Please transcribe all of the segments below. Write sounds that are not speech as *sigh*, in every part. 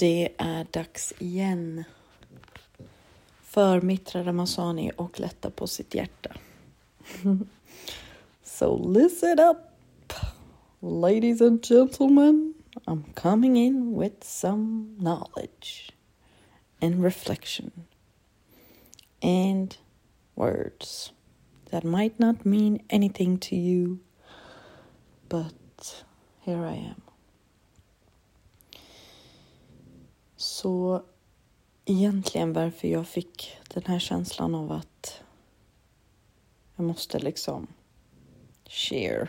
Det är dags igen för Mitra Ramazani och lätta på sitt hjärta. *laughs* so listen up, ladies and gentlemen. I'm coming in with some knowledge and reflection and words that might not mean anything to you, but here I am. Så egentligen varför jag fick den här känslan av att jag måste liksom share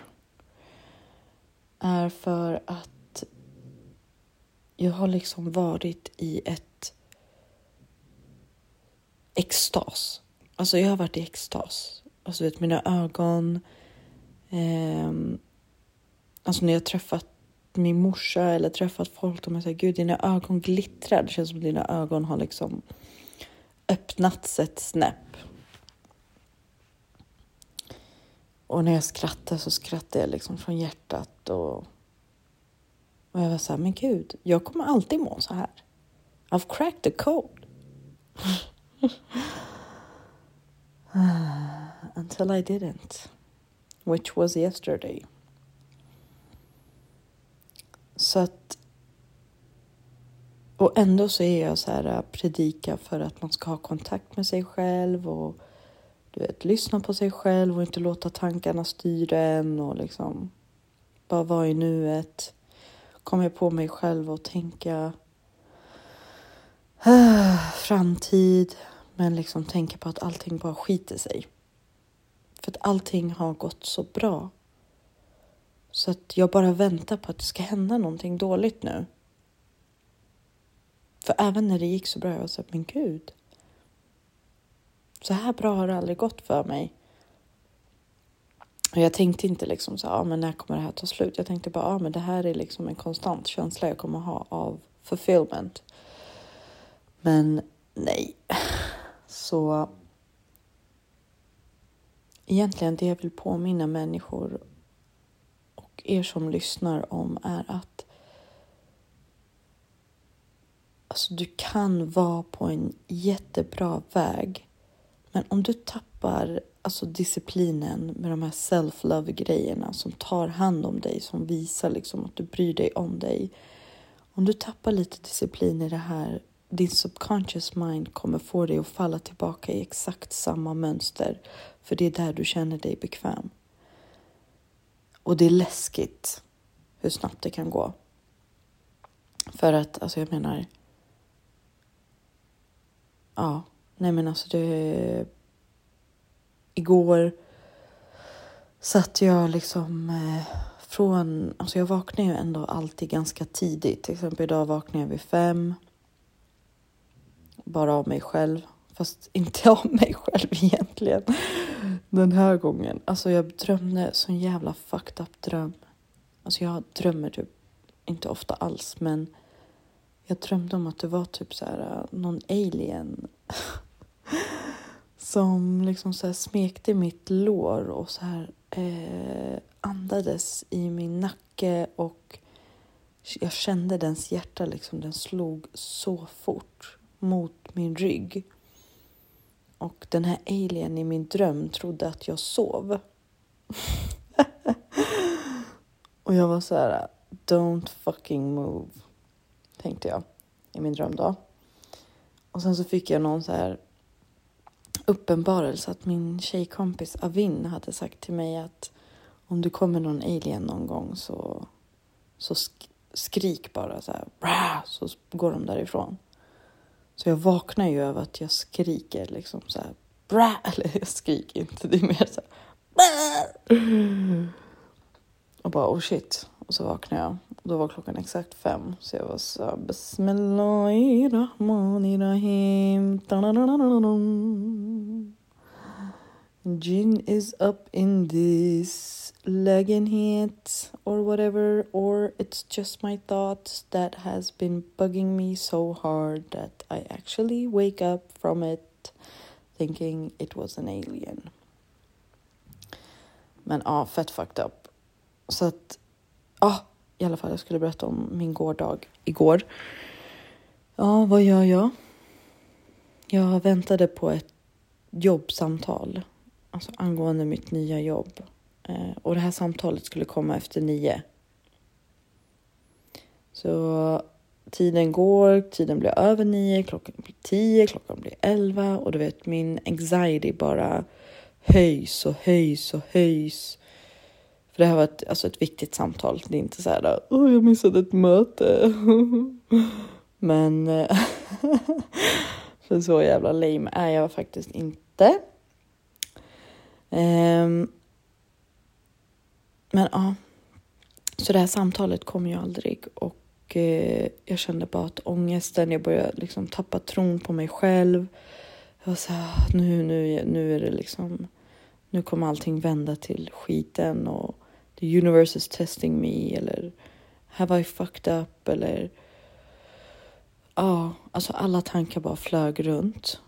är för att jag har liksom varit i ett extas. Alltså jag har varit i extas. Alltså vet mina ögon. Eh, alltså när jag träffat min morsa eller träffat folk, de säger gud dina ögon glittrar. Det känns som dina ögon har liksom öppnats ett snäpp. Och när jag skrattar så skrattar jag liksom från hjärtat och, och jag var så här, men gud, jag kommer alltid må så här. I've cracked the code. *sighs* Until I didn't, which was yesterday. Så att... Och ändå så är jag så här äh, predika för att man ska ha kontakt med sig själv och du vet, lyssna på sig själv och inte låta tankarna styra en och liksom bara vara i nuet. Kommer jag på mig själv och tänka äh, framtid, men liksom tänka på att allting bara skiter sig. För att allting har gått så bra så att jag bara väntar på att det ska hända någonting dåligt nu. För även när det gick så bra, jag var så men gud. Så här bra har det aldrig gått för mig. Och jag tänkte inte liksom så, ja ah, men när kommer det här ta slut? Jag tänkte bara, ja men det här är liksom en konstant känsla jag kommer ha av fulfillment. Men nej. Så egentligen det jag vill påminna människor er som lyssnar om är att alltså, du kan vara på en jättebra väg. Men om du tappar alltså, disciplinen med de här self-love grejerna som tar hand om dig, som visar liksom, att du bryr dig om dig. Om du tappar lite disciplin i det här, din subconscious mind kommer få dig att falla tillbaka i exakt samma mönster. För det är där du känner dig bekväm. Och det är läskigt hur snabbt det kan gå. För att, alltså jag menar... Ja, nej men alltså det... Igår satt jag liksom eh, från... Alltså jag vaknar ju ändå alltid ganska tidigt. Till exempel idag vaknade jag vid fem. Bara av mig själv. Fast inte *laughs* av mig själv egentligen den här gången. Alltså jag drömde sån jävla fucked up dröm. Alltså jag drömmer typ inte ofta alls men jag drömde om att det var typ så här äh, någon alien *laughs* som liksom så här smekte mitt lår och så här eh, andades i min nacke och jag kände dens hjärta liksom, den slog så fort mot min rygg. Och den här alien i min dröm trodde att jag sov. *laughs* och jag var så här, don't fucking move, tänkte jag i min dröm då. Och sen så fick jag någon så här uppenbarelse att min tjejkompis Avin hade sagt till mig att om du kommer någon alien någon gång så, så skrik bara så här, så går de därifrån. Så jag vaknar ju över att jag skriker liksom så här. Brä! *laughs* Eller jag skriker inte, det är mer så här. Och bara oh shit. Och så vaknar jag. Och då var klockan exakt fem. Så jag var så här. Bismillahirrahmanirrahim. Gin is up in this lägenhet or whatever or it's just my thoughts that has been bugging me so hard that I actually wake up from it thinking it was an alien. Men ja, fett fucked up. Så att, ja, i alla fall jag skulle berätta om min gårdag igår. Ja, vad gör jag? Jag väntade på ett jobbsamtal, alltså angående mitt nya jobb. Eh, och det här samtalet skulle komma efter nio. Så tiden går, tiden blir över nio, klockan blir tio, klockan blir elva och du vet min anxiety bara höjs och höjs och höjs. För det här var ett, alltså ett viktigt samtal. Det är inte så här, åh jag missade ett möte. *laughs* Men *laughs* för så jävla lame är jag faktiskt inte. Um, men ja, så det här samtalet kom ju aldrig och eh, jag kände bara att ångesten, jag började liksom tappa tron på mig själv. Jag var så här, ah, nu, nu, nu är det liksom, nu kommer allting vända till skiten och the universe is testing me eller have I fucked up eller ja, alltså alla tankar bara flög runt.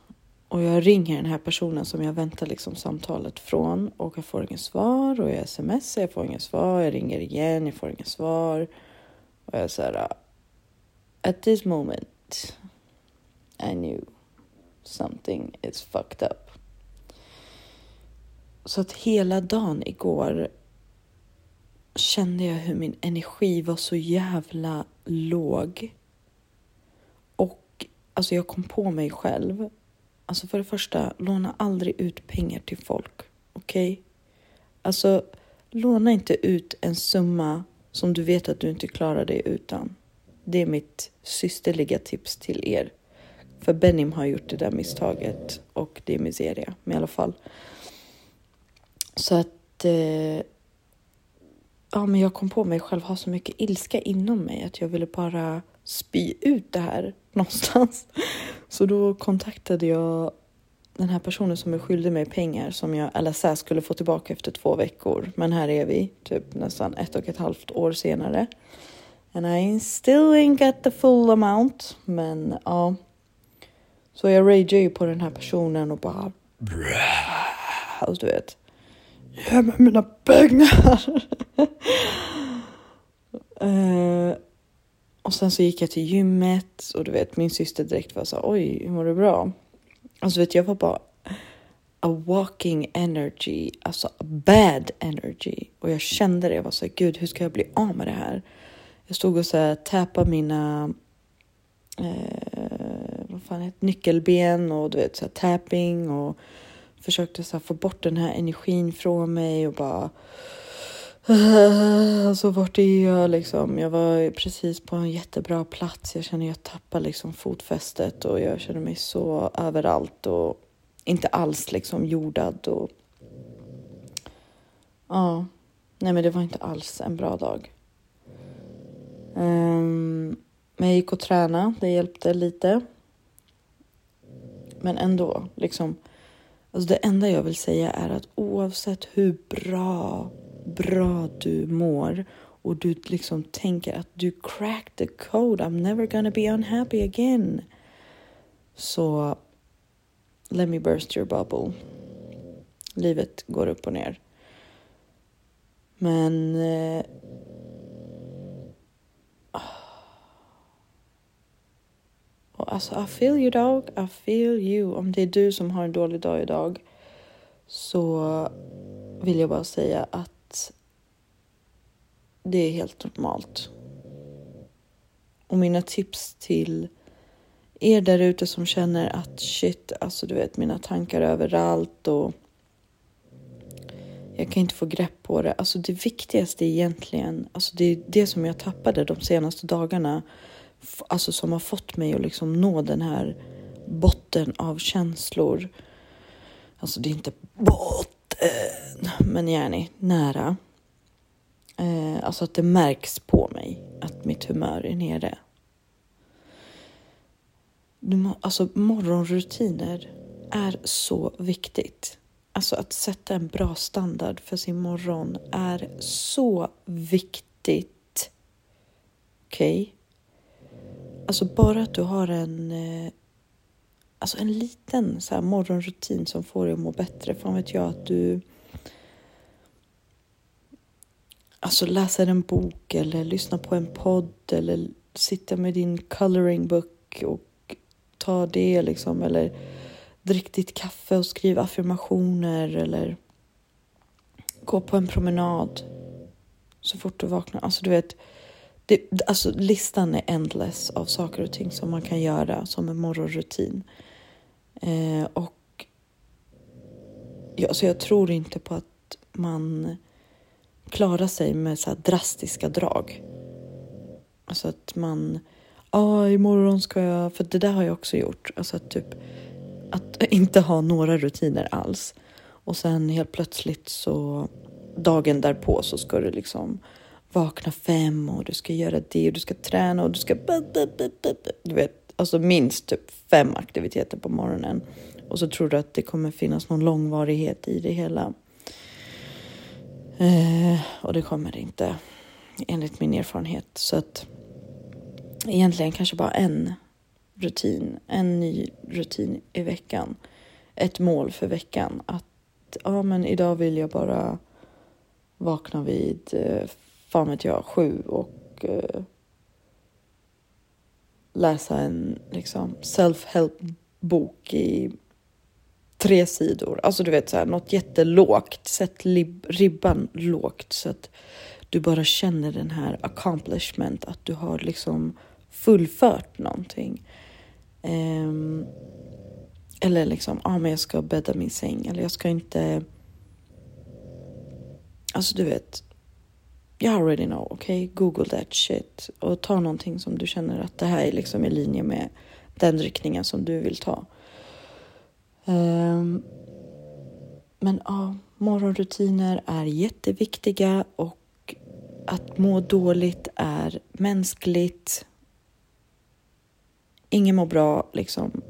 Och jag ringer den här personen som jag väntar liksom samtalet från och jag får inget svar och jag smsar, jag får inget svar, jag ringer igen, jag får inget svar. Och jag säger ah, at this moment I knew something is fucked up. Så att hela dagen igår kände jag hur min energi var så jävla låg. Och alltså jag kom på mig själv Alltså för det första, låna aldrig ut pengar till folk. Okej? Okay? Alltså, låna inte ut en summa som du vet att du inte klarar dig utan. Det är mitt systerliga tips till er. För Benim har gjort det där misstaget och det är miseria, men i alla fall. Så att... Eh, ja, men jag kom på mig själv ha så mycket ilska inom mig att jag ville bara spy ut det här *laughs* någonstans. Så då kontaktade jag den här personen som är skyldig mig pengar som jag LSS skulle få tillbaka efter två veckor. Men här är vi, typ nästan ett och ett halvt år senare. And I still ain't got the full amount. Men ja. Så jag ragear ju på den här personen och bara... Alltså du vet. Ge mig mina pengar! uh, *laughs* Och sen så gick jag till gymmet och du vet min syster direkt var så oj, hur mår du bra? Alltså vet jag var bara a walking energy, alltså a bad energy. Och jag kände det, jag var så gud hur ska jag bli av med det här? Jag stod och så här, tappade mina eh, vad fan heter, nyckelben och du vet så här, tapping och försökte så här, få bort den här energin från mig och bara *sighs* Alltså vart är jag liksom? Jag var precis på en jättebra plats. Jag känner jag tappar liksom fotfästet och jag känner mig så överallt och inte alls liksom jordad och ja, nej men det var inte alls en bra dag. Um, men jag gick och tränade, det hjälpte lite. Men ändå, liksom. Alltså det enda jag vill säga är att oavsett hur bra bra du mår och du liksom tänker att du cracked the code, I'm never gonna be unhappy again. Så let me burst your bubble. Livet går upp och ner. Men eh, ah. Alltså, I feel you dog. I feel you. Om det är du som har en dålig dag idag så vill jag bara säga att det är helt normalt. Och mina tips till er där ute som känner att shit, alltså du vet mina tankar överallt och jag kan inte få grepp på det. Alltså det viktigaste egentligen, alltså det är det som jag tappade de senaste dagarna, alltså som har fått mig att liksom nå den här botten av känslor. Alltså det är inte bort men gärna nära. Eh, alltså att det märks på mig att mitt humör är nere. Alltså morgonrutiner är så viktigt. Alltså att sätta en bra standard för sin morgon är så viktigt. Okej? Okay? Alltså bara att du har en, eh, alltså en liten så här morgonrutin som får dig att må bättre. Fan vet jag att du alltså läsa en bok eller lyssna på en podd eller sitta med din coloring book och ta det liksom eller drick ditt kaffe och skriv affirmationer eller gå på en promenad så fort du vaknar. Alltså du vet, det, alltså listan är endless av saker och ting som man kan göra som en morgonrutin. Eh, och ja, så jag tror inte på att man klara sig med så drastiska drag. Alltså att man, ja ah, imorgon ska jag, för det där har jag också gjort. Alltså att typ att *laughs* inte ha några rutiner alls. Och sen helt plötsligt så dagen därpå så ska du liksom vakna fem och du ska göra det och du ska träna och du ska... Du vet, alltså minst typ fem aktiviteter på morgonen. Och så tror du att det kommer finnas någon långvarighet i det hela. Eh, och det kommer det inte, enligt min erfarenhet. Så att egentligen kanske bara en rutin, en ny rutin i veckan. Ett mål för veckan. Att ja, men idag vill jag bara vakna vid, eh, fan vet jag, sju och eh, läsa en liksom self-help bok i tre sidor. Alltså du vet så här, något jättelågt. Sätt ribban lågt så att du bara känner den här accomplishment, att du har liksom fullfört någonting. Um, eller liksom, ja ah, men jag ska bädda min säng eller jag ska inte... Alltså du vet, jag already know, okej? Okay? Google that shit och ta någonting som du känner att det här är liksom i linje med den riktningen som du vill ta. Ehm, men ja, morgonrutiner är jätteviktiga och att må dåligt är mänskligt. Ingen mår bra liksom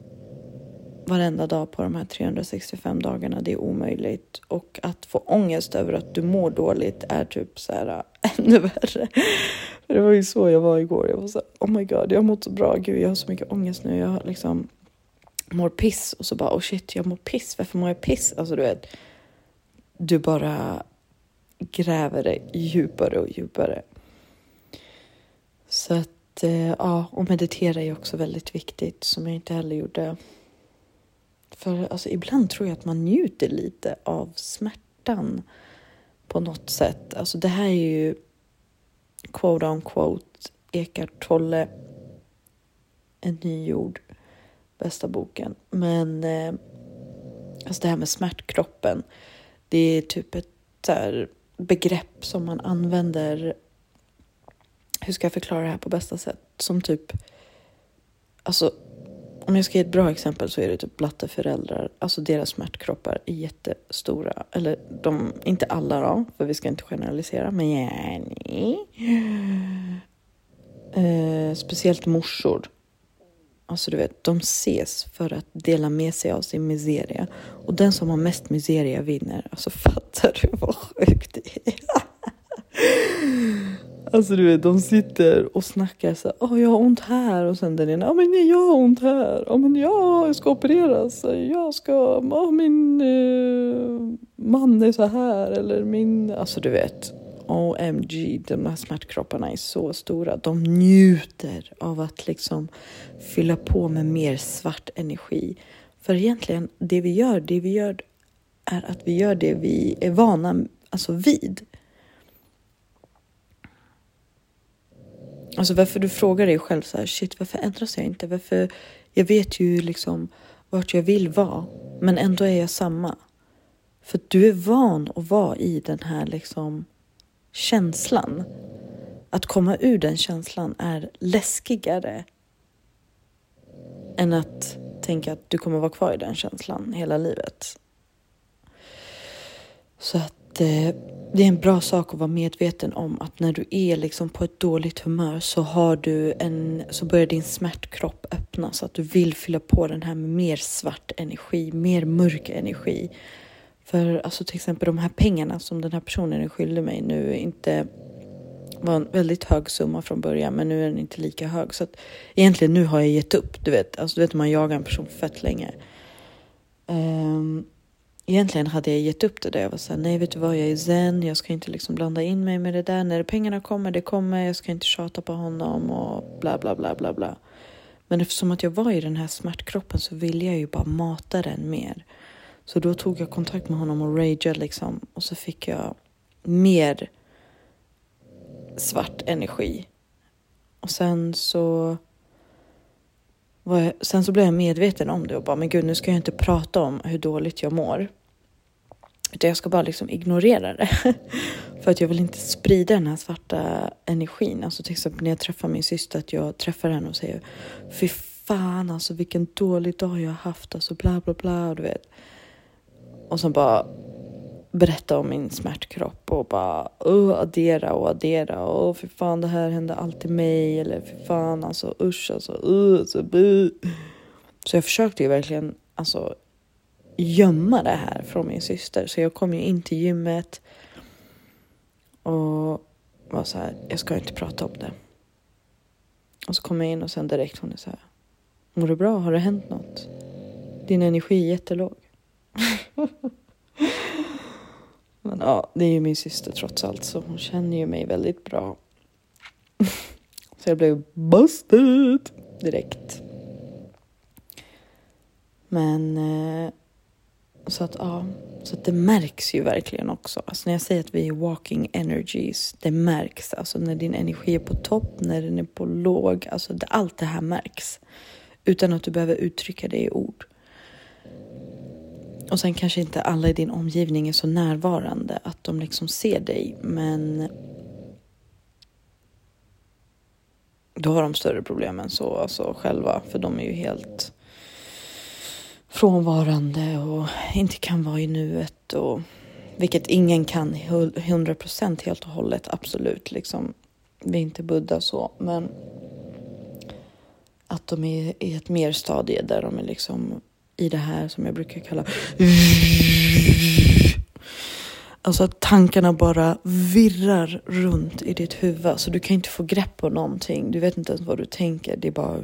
varenda dag på de här 365 dagarna. Det är omöjligt. Och att få ångest över att du mår dåligt är typ så här äh, *laughs* ännu värre. det var ju så jag var igår. Jag var så oh my god, jag har mått så bra. Gud, jag har så mycket ångest nu. Jag liksom mår piss och så bara oh shit, jag mår piss. Varför mår jag piss? Alltså du vet, du bara gräver dig djupare och djupare. Så att eh, ja, och meditera är också väldigt viktigt som jag inte heller gjorde. För alltså, ibland tror jag att man njuter lite av smärtan på något sätt. Alltså det här är ju quote on quote Eckart Tolle, En ny jord, bästa boken. Men eh, alltså det här med smärtkroppen, det är typ ett där, begrepp som man använder hur ska jag förklara det här på bästa sätt? Som typ, alltså om jag ska ge ett bra exempel så är det typ blatteföräldrar, alltså deras smärtkroppar är jättestora. Eller de, inte alla då, för vi ska inte generalisera, men gärna. Eh, speciellt morsor. Alltså du vet, de ses för att dela med sig av sin miseria. Och den som har mest miseria vinner. Alltså *laughs* fattar du vad sjukt det är? Alltså du vet, de sitter och snackar så åh jag har ont här och sen den ena, ja men nej, jag har ont här, ja men ja, jag ska opereras, jag ska, ja min eh, man är så här eller min, alltså du vet. OMG, de här smärtkropparna är så stora. De njuter av att liksom fylla på med mer svart energi. För egentligen, det vi gör, det vi gör är att vi gör det vi är vana alltså vid. Alltså varför du frågar dig själv så här, shit varför ändras jag inte? Varför, jag vet ju liksom vart jag vill vara, men ändå är jag samma. För du är van att vara i den här liksom känslan. Att komma ur den känslan är läskigare än att tänka att du kommer vara kvar i den känslan hela livet. Så att eh, det är en bra sak att vara medveten om att när du är liksom på ett dåligt humör så har du en, så börjar din smärtkropp öppna så att du vill fylla på den här med mer svart energi, mer mörk energi. För alltså till exempel de här pengarna som den här personen är skyldig mig nu inte var en väldigt hög summa från början men nu är den inte lika hög. Så att egentligen nu har jag gett upp. Du vet, alltså, du vet man jagar en person fett länge. Um, egentligen hade jag gett upp det där. Jag var såhär, nej vet du vad, jag är zen, jag ska inte liksom blanda in mig med det där. När pengarna kommer, det kommer, jag ska inte tjata på honom och bla bla bla bla bla. Men eftersom att jag var i den här smärtkroppen så ville jag ju bara mata den mer. Så då tog jag kontakt med honom och rageade liksom och så fick jag mer svart energi. Och sen så jag, sen så blev jag medveten om det och bara, men gud, nu ska jag inte prata om hur dåligt jag mår. Utan jag ska bara liksom ignorera det. *laughs* För att jag vill inte sprida den här svarta energin. Alltså till exempel när jag träffar min syster, att jag träffar henne och säger Fy fan alltså vilken dålig dag jag har haft, alltså bla bla bla, och du vet. Och sen bara berätta om min smärtkropp och bara uh, addera och addera och för fan det här hände alltid mig eller för fan alltså usch alltså uh, så bu. Så jag försökte ju verkligen alltså gömma det här från min syster så jag kom ju in till gymmet och var så här, jag ska inte prata om det. Och så kom jag in och sen direkt hon är så här, mår du bra? Har det hänt något? Din energi är jättelåg. *laughs* Men ja, det är ju min syster trots allt så hon känner ju mig väldigt bra. så jag blev busted direkt. Men eh, så att ja, så att det märks ju verkligen också. Alltså när jag säger att vi är walking energies, det märks. Alltså när din energi är på topp, när den är på låg, alltså det, allt det här märks. Utan att du behöver uttrycka det i ord. Och sen kanske inte alla i din omgivning är så närvarande att de liksom ser dig, men då har de större problem än så alltså själva, för de är ju helt frånvarande och inte kan vara i nuet och vilket ingen kan 100 procent helt och hållet, absolut liksom. Vi är inte Buddha så, men att de är i ett mer stadie där de är liksom i det här som jag brukar kalla Alltså att tankarna bara virrar runt i ditt huvud. Så du kan inte få grepp på någonting. Du vet inte ens vad du tänker. Det är bara...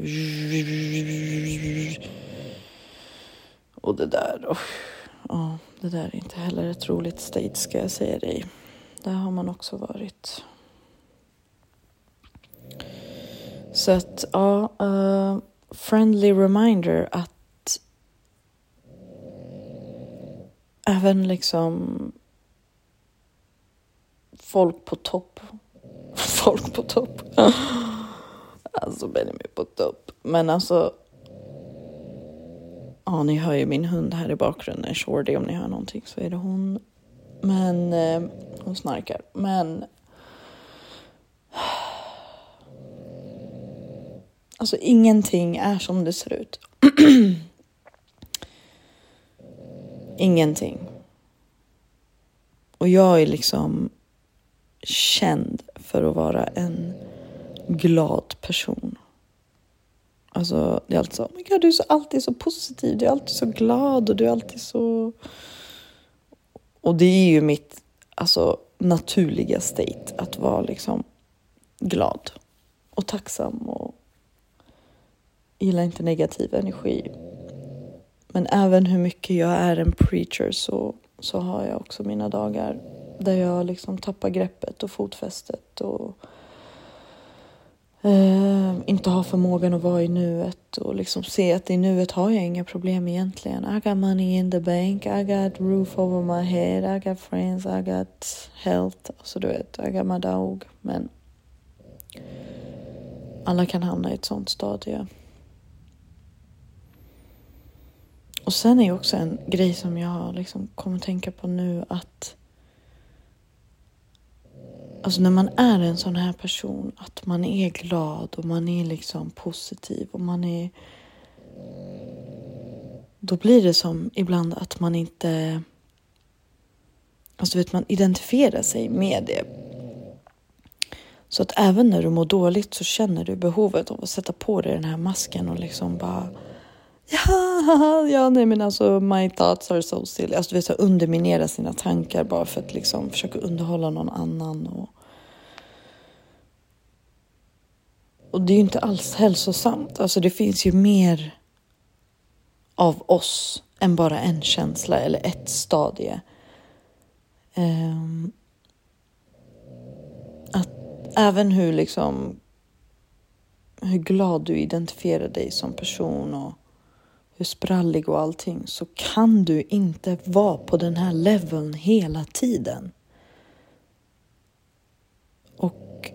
Och det där, oh, oh, det där är inte heller ett roligt state ska jag säga dig. Där har man också varit. Så att ja, uh, friendly reminder att även liksom folk på topp. *laughs* Folk på topp. *laughs* alltså Benjamin på topp. Men alltså. Ja, ni hör ju min hund här i bakgrunden. Shorty, om ni hör någonting så är det hon. Men eh, hon snarkar. Men. *sighs* Alltså ingenting är som det ser ut. *clears throat* Ingenting. Och jag är liksom känd för att vara en glad person. Alltså, det är alltid så, oh my God, du är så, alltid så positiv, du är alltid så glad och du är alltid så... Och det är ju mitt alltså, naturliga state, att vara liksom glad och tacksam och gillar inte negativ energi. Men även hur mycket jag är en preacher så, så har jag också mina dagar där jag liksom tappar greppet och fotfästet och eh, inte har förmågan att vara i nuet och liksom se att i nuet har jag inga problem egentligen. I got money in the bank, I got roof over my head, I got friends, I got health. Alltså du vet, I got my dog. Men alla kan hamna i ett sånt stadie. Och sen är också en grej som jag liksom kommer att tänka på nu att Alltså när man är en sån här person, att man är glad och man är liksom positiv och man är... Då blir det som ibland att man inte... Alltså vet man identifierar sig med det. Så att även när du mår dåligt så känner du behovet av att sätta på dig den här masken och liksom bara Ja, *laughs* ja, nej men alltså my thoughts are so silly. Alltså du vet så underminera sina tankar bara för att liksom försöka underhålla någon annan. Och, och det är ju inte alls hälsosamt. Alltså det finns ju mer av oss än bara en känsla eller ett stadie. Um, att även hur liksom hur glad du identifierar dig som person och hur sprallig och allting så kan du inte vara på den här leveln hela tiden. Och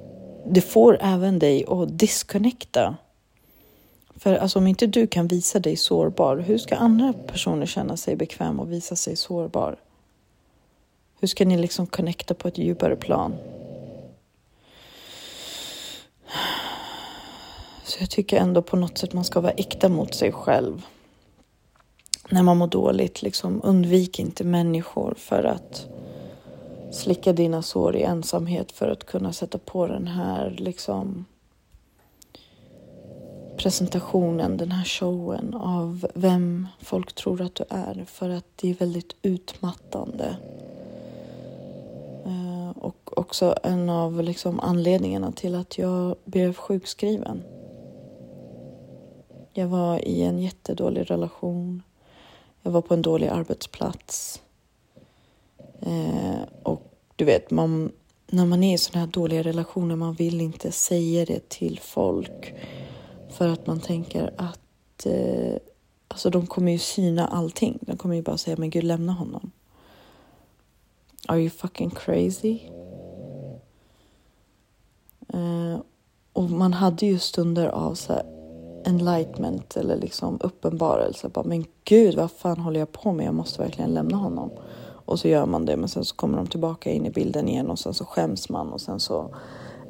det får även dig att disconnecta. För alltså, om inte du kan visa dig sårbar, hur ska andra personer känna sig bekväma och visa sig sårbar? Hur ska ni liksom connecta på ett djupare plan? Så jag tycker ändå på något sätt man ska vara äkta mot sig själv. När man mår dåligt, liksom undvik inte människor för att slicka dina sår i ensamhet för att kunna sätta på den här liksom presentationen, den här showen av vem folk tror att du är för att det är väldigt utmattande. Eh, och också en av liksom anledningarna till att jag blev sjukskriven. Jag var i en jättedålig relation. Jag var på en dålig arbetsplats. Eh, och du vet, man, när man är i sådana här dåliga relationer, man vill inte säga det till folk. För att man tänker att eh, alltså de kommer ju syna allting. De kommer ju bara säga, men gud lämna honom. Are you fucking crazy? Eh, och man hade ju stunder av så här, enlightenment eller liksom uppenbarelse. Bara, men gud, vad fan håller jag på med? Jag måste verkligen lämna honom. Och så gör man det, men sen så kommer de tillbaka in i bilden igen och sen så skäms man och sen så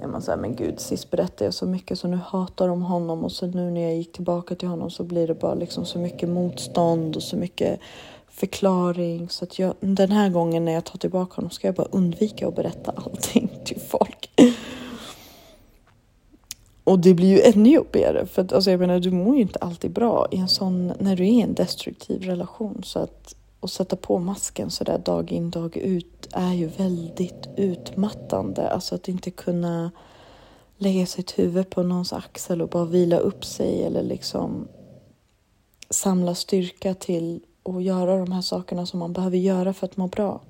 är man så här, men gud, sist berättade jag så mycket så nu hatar de honom och så nu när jag gick tillbaka till honom så blir det bara liksom så mycket motstånd och så mycket förklaring. Så att jag, den här gången när jag tar tillbaka honom ska jag bara undvika att berätta *laughs* allting till folk. Och det blir ju ännu jobbigare för att alltså jag menar, du mår ju inte alltid bra i en sån, när du är i en destruktiv relation. Så att att sätta på masken sådär dag in dag ut är ju väldigt utmattande. Alltså att inte kunna lägga sitt huvud på någons axel och bara vila upp sig eller liksom samla styrka till att göra de här sakerna som man behöver göra för att må bra.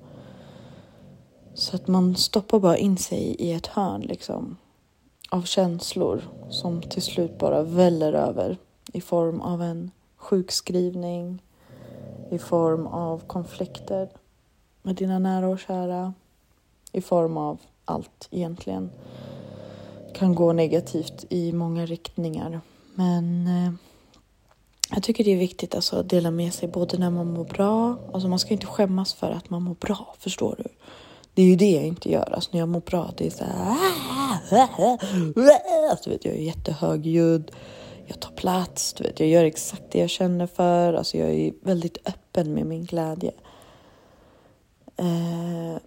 Så att man stoppar bara in sig i ett hörn liksom av känslor som till slut bara väller över i form av en sjukskrivning, i form av konflikter med dina nära och kära, i form av allt egentligen. Kan gå negativt i många riktningar. Men eh, jag tycker det är viktigt alltså, att dela med sig både när man mår bra, alltså man ska inte skämmas för att man mår bra, förstår du? Det är ju det jag inte gör. Alltså när jag mår bra, det är så här... Alltså, vet, jag är jättehögljudd. Jag tar plats, du vet, jag gör exakt det jag känner för. Alltså jag är väldigt öppen med min glädje. Eh,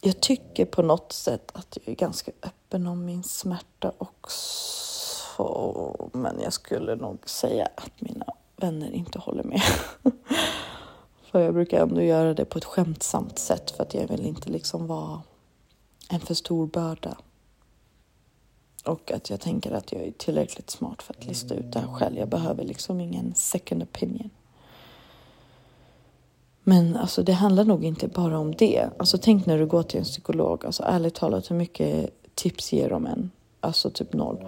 jag tycker på något sätt att jag är ganska öppen om min smärta också. Men jag skulle nog säga att mina vänner inte håller med. *laughs* För jag brukar ändå göra det på ett skämtsamt sätt för att jag vill inte liksom vara en för stor börda. Och att jag tänker att jag är tillräckligt smart för att lista ut det här själv. Jag behöver liksom ingen second opinion. Men alltså det handlar nog inte bara om det. Alltså tänk när du går till en psykolog. Alltså ärligt talat hur mycket tips ger de en? Alltså typ noll.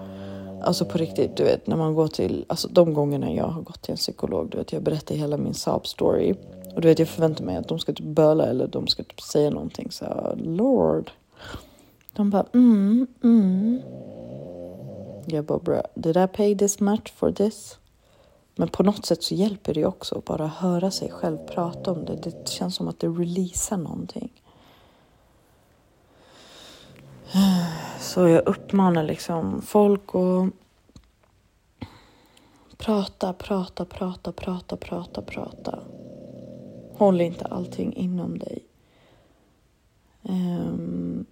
Alltså på riktigt, du vet när man går till, alltså de gångerna jag har gått till en psykolog, du vet jag berättar hela min sob story. Och du vet jag förväntar mig att de ska typ böla eller de ska typ säga någonting så Lord. De bara mm, mm. Jag bara bra, did I pay this much for this? Men på något sätt så hjälper det också att bara höra sig själv prata om det. Det känns som att det releasar någonting. Så jag uppmanar liksom folk att prata, prata, prata, prata, prata, prata. Håll inte allting inom dig. Um,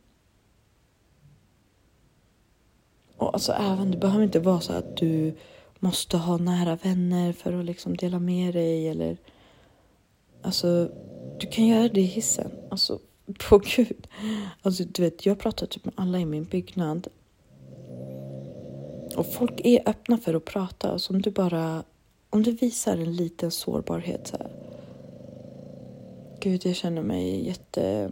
och alltså även, det behöver inte vara så att du måste ha nära vänner för att liksom dela med dig eller alltså du kan göra det i hissen. Alltså *laughs* på gud. Alltså du vet, jag pratar typ med alla i min byggnad. Och folk är öppna för att prata. Alltså om du bara, om du visar en liten sårbarhet så här. Gud, jag känner mig jätte...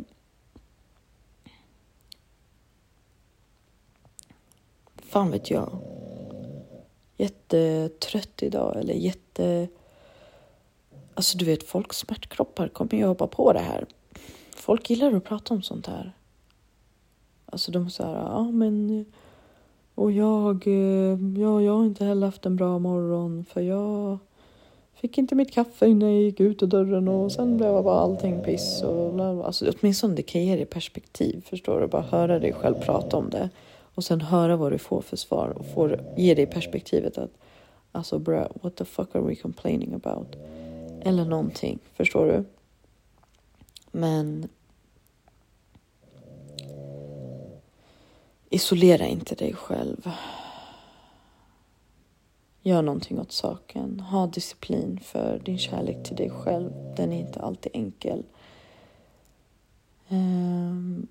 Fan vet jag. jättetrött idag eller jätte... Alltså du vet, folks smärtkroppar kommer ju hoppa på det här. Folk gillar att prata om sånt här. Alltså de säger ja men och jag, eh, ja, jag har inte heller haft en bra morgon för jag fick inte mitt kaffe innan jag gick ut ur dörren och sen blev bara allting piss och alltså åtminstone det kan ge dig perspektiv förstår du bara höra dig själv prata om det och sen höra vad du får för svar och får ge dig perspektivet att alltså bro, what the fuck are we complaining about? Eller någonting, förstår du? Men isolera inte dig själv. Gör någonting åt saken. Ha disciplin för din kärlek till dig själv. Den är inte alltid enkel. Um,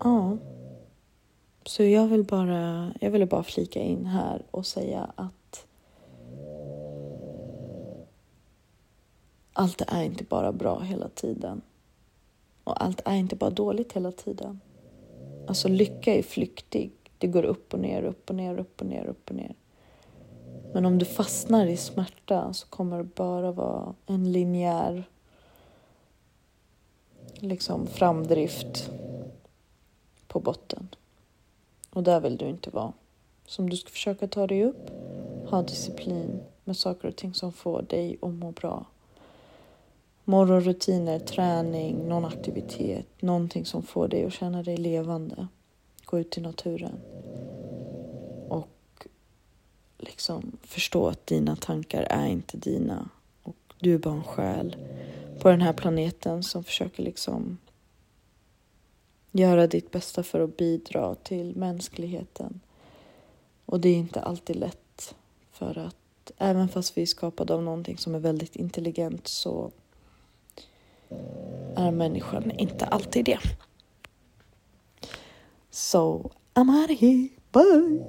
ja. Så jag vill bara, jag ville bara flika in här och säga att allt är inte bara bra hela tiden. Och allt är inte bara dåligt hela tiden. Alltså lycka är flyktig. Det går upp och ner, upp och ner, upp och ner, upp och ner. Men om du fastnar i smärta så kommer det bara vara en linjär liksom framdrift på botten. Och där vill du inte vara. Så om du ska försöka ta dig upp, ha disciplin med saker och ting som får dig att må bra. Morgonrutiner, träning, någon aktivitet, någonting som får dig att känna dig levande. Gå ut i naturen. Och liksom förstå att dina tankar är inte dina. Och du är bara en själ på den här planeten som försöker liksom göra ditt bästa för att bidra till mänskligheten. Och det är inte alltid lätt för att även fast vi är skapade av någonting som är väldigt intelligent så är människan inte alltid det. So I'm out of here. Bye!